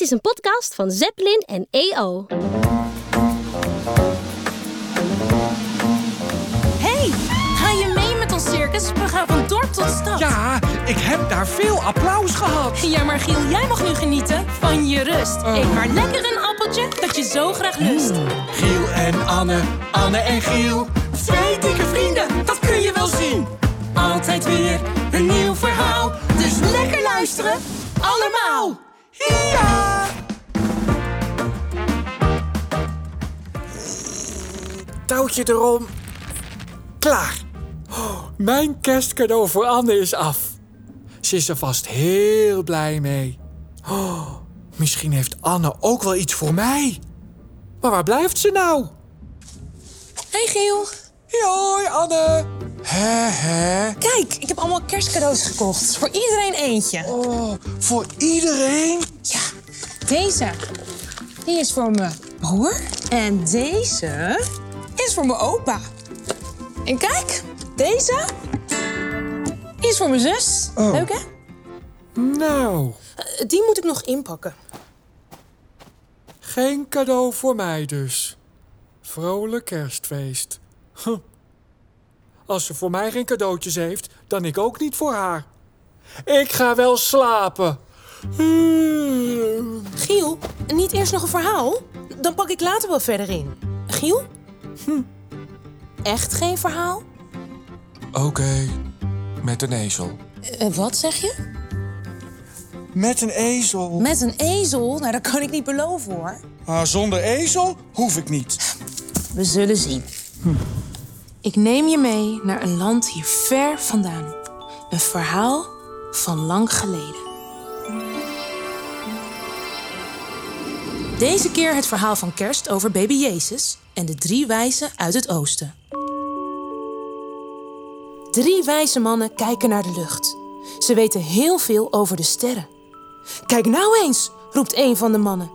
Dit is een podcast van Zeppelin en EO. Hey, ga je mee met ons circus? We gaan van dorp tot stad. Ja, ik heb daar veel applaus gehad. Ja, maar Giel, jij mag nu genieten van je rust. Eet maar lekker een appeltje dat je zo graag lust. Giel en Anne, Anne en Giel. Twee dikke vrienden, dat kun je wel zien. Altijd weer een nieuw verhaal. Dus lekker luisteren, allemaal. Ja! Touwtje erom. Klaar. Oh, mijn kerstcadeau voor Anne is af. Ze is er vast heel blij mee. Oh, misschien heeft Anne ook wel iets voor mij. Maar waar blijft ze nou? Hey Giel. Hoi Anne. Hè hè. Kijk, ik heb allemaal kerstcadeaus gekocht. Voor iedereen eentje. Oh, voor iedereen? Ja, deze. Die is voor mijn broer. En deze is voor mijn opa. En kijk, deze is voor mijn zus. Oh. Leuk hè? Nou, Eh, Die moet ik nog inpakken. geen cadeau voor mij dus. Vrolijk kerstfeest. Huh. Als ze voor mij geen cadeautjes heeft, dan ik ook niet voor haar. Ik ga wel slapen. Hmm. Giel, niet eerst nog een verhaal? Dan pak ik later wel verder in. Giel? Hm. Echt geen verhaal? Oké, met een ezel. Eh, wat zeg je? Met een ezel. Met een ezel? Nou, dat kan ik niet beloven hoor. Ah, zonder ezel hoef ik niet. We zullen zien. Ik neem je mee naar een land hier ver vandaan. Een verhaal van lang geleden. Deze keer het verhaal van kerst over baby Jezus en de drie wijzen uit het oosten. Drie wijze mannen kijken naar de lucht. Ze weten heel veel over de sterren. Kijk nou eens, roept een van de mannen.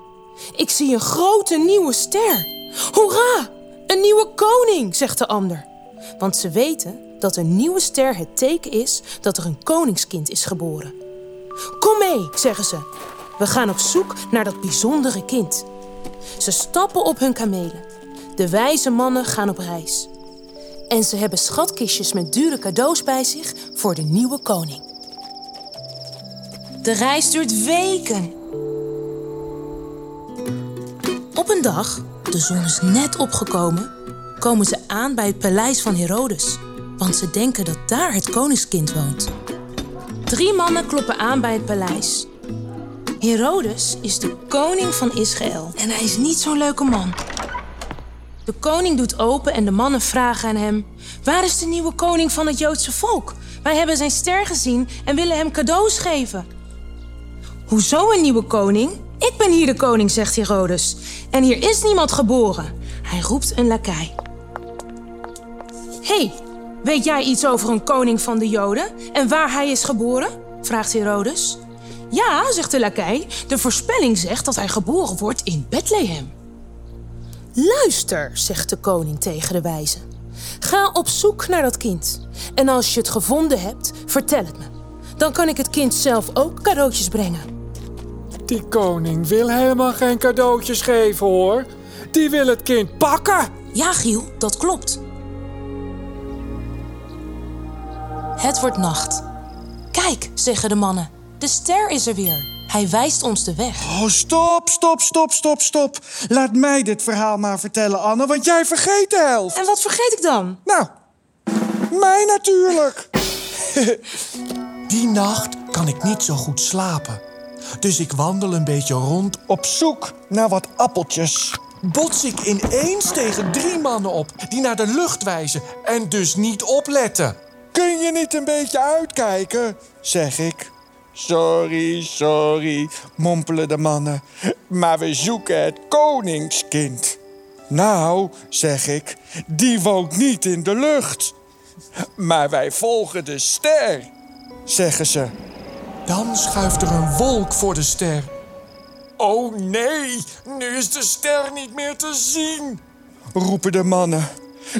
Ik zie een grote nieuwe ster. Hoera! Een nieuwe koning, zegt de ander. Want ze weten dat een nieuwe ster het teken is dat er een koningskind is geboren. Kom mee, zeggen ze. We gaan op zoek naar dat bijzondere kind. Ze stappen op hun kamelen. De wijze mannen gaan op reis. En ze hebben schatkistjes met dure cadeaus bij zich voor de nieuwe koning. De reis duurt weken. Op een dag, de zon is net opgekomen, komen ze aan bij het paleis van Herodes. Want ze denken dat daar het koningskind woont. Drie mannen kloppen aan bij het paleis. Herodes is de koning van Israël en hij is niet zo'n leuke man. De koning doet open en de mannen vragen aan hem: Waar is de nieuwe koning van het Joodse volk? Wij hebben zijn ster gezien en willen hem cadeaus geven. Hoezo een nieuwe koning? Ik ben hier de koning, zegt Herodes. En hier is niemand geboren. Hij roept een lakai. Hey, weet jij iets over een koning van de Joden en waar hij is geboren? vraagt Herodes. Ja, zegt de lakai. De voorspelling zegt dat hij geboren wordt in Bethlehem. Luister, zegt de koning tegen de wijze. Ga op zoek naar dat kind. En als je het gevonden hebt, vertel het me. Dan kan ik het kind zelf ook cadeautjes brengen. Die koning wil helemaal geen cadeautjes geven hoor. Die wil het kind pakken. Ja, Giel, dat klopt. Het wordt nacht. Kijk, zeggen de mannen. De ster is er weer. Hij wijst ons de weg. Oh, stop, stop, stop, stop, stop. Laat mij dit verhaal maar vertellen, Anne, want jij vergeet de helft. En wat vergeet ik dan? Nou, mij natuurlijk. Die nacht kan ik niet zo goed slapen. Dus ik wandel een beetje rond. Op zoek naar wat appeltjes. Bots ik ineens tegen drie mannen op die naar de lucht wijzen en dus niet opletten. Kun je niet een beetje uitkijken? zeg ik. Sorry, sorry, mompelen de mannen. Maar we zoeken het koningskind. Nou, zeg ik, die woont niet in de lucht. Maar wij volgen de ster, zeggen ze. Dan schuift er een wolk voor de ster. Oh nee, nu is de ster niet meer te zien. roepen de mannen.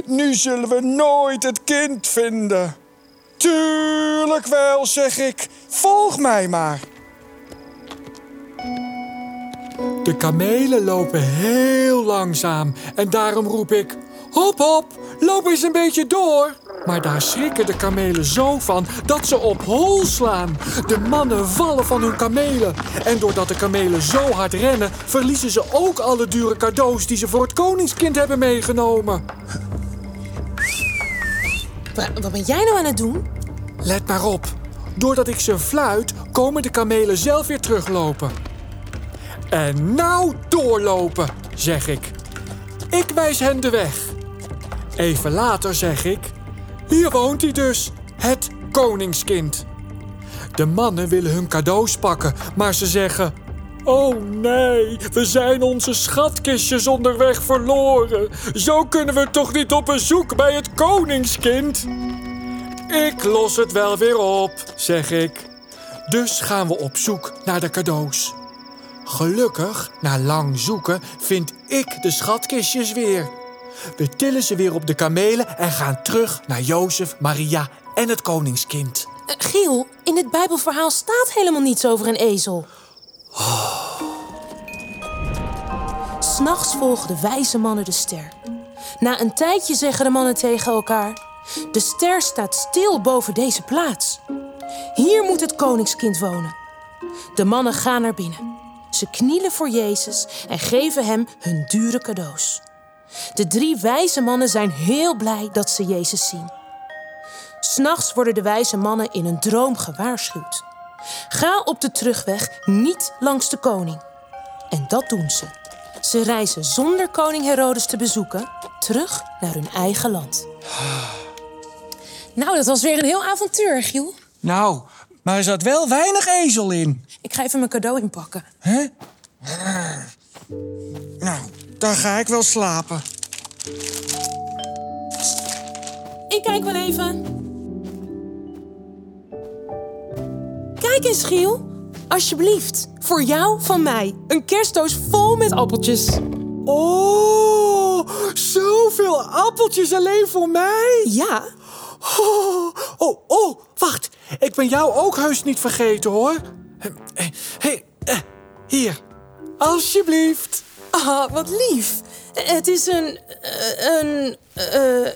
Nu zullen we nooit het kind vinden. Tuurlijk wel, zeg ik. Volg mij maar. De kamelen lopen heel langzaam en daarom roep ik: Hop, hop, loop eens een beetje door. Maar daar schrikken de kamelen zo van dat ze op hol slaan. De mannen vallen van hun kamelen. En doordat de kamelen zo hard rennen, verliezen ze ook alle dure cadeaus die ze voor het koningskind hebben meegenomen. Wa- Wat ben jij nou aan het doen? Let maar op. Doordat ik ze fluit, komen de kamelen zelf weer teruglopen. En nou doorlopen, zeg ik. Ik wijs hen de weg. Even later zeg ik... Hier woont hij dus, het koningskind. De mannen willen hun cadeaus pakken, maar ze zeggen... Oh nee, we zijn onze schatkistjes onderweg verloren. Zo kunnen we toch niet op bezoek bij het koningskind? Ik los het wel weer op, zeg ik. Dus gaan we op zoek naar de cadeaus. Gelukkig, na lang zoeken, vind ik de schatkistjes weer. We tillen ze weer op de kamelen en gaan terug naar Jozef, Maria en het koningskind. Eh, Giel, in het Bijbelverhaal staat helemaal niets over een ezel. S'nachts volgen de wijze mannen de ster. Na een tijdje zeggen de mannen tegen elkaar: De ster staat stil boven deze plaats. Hier moet het koningskind wonen. De mannen gaan naar binnen. Ze knielen voor Jezus en geven hem hun dure cadeaus. De drie wijze mannen zijn heel blij dat ze Jezus zien. S'nachts worden de wijze mannen in een droom gewaarschuwd. Ga op de terugweg niet langs de koning. En dat doen ze. Ze reizen zonder koning Herodes te bezoeken terug naar hun eigen land. Nou, dat was weer een heel avontuur, Giel. Nou, maar er zat wel weinig ezel in. Ik ga even mijn cadeau inpakken. Hè? Nou, dan ga ik wel slapen. Ik kijk wel even. Kijk eens, Giel. Alsjeblieft, voor jou van mij. Een kerstdoos vol met appeltjes. Oh, zoveel appeltjes alleen voor mij. Ja, Oh, oh, oh, wacht. Ik ben jou ook heus niet vergeten, hoor. Hé, hey, eh, hier. Alsjeblieft. ah, wat lief. Het is een... eh, een... eh,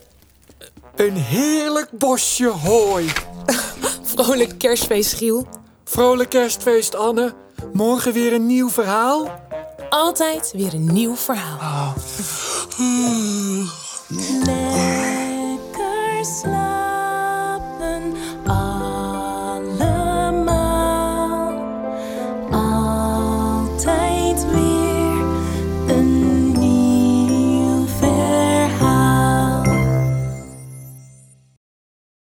Een heerlijk bosje hooi. vrolijk kerstfeest, Giel. Vrolijk kerstfeest, Anne. Morgen weer een nieuw verhaal. Altijd weer een nieuw verhaal. Lekker slapen.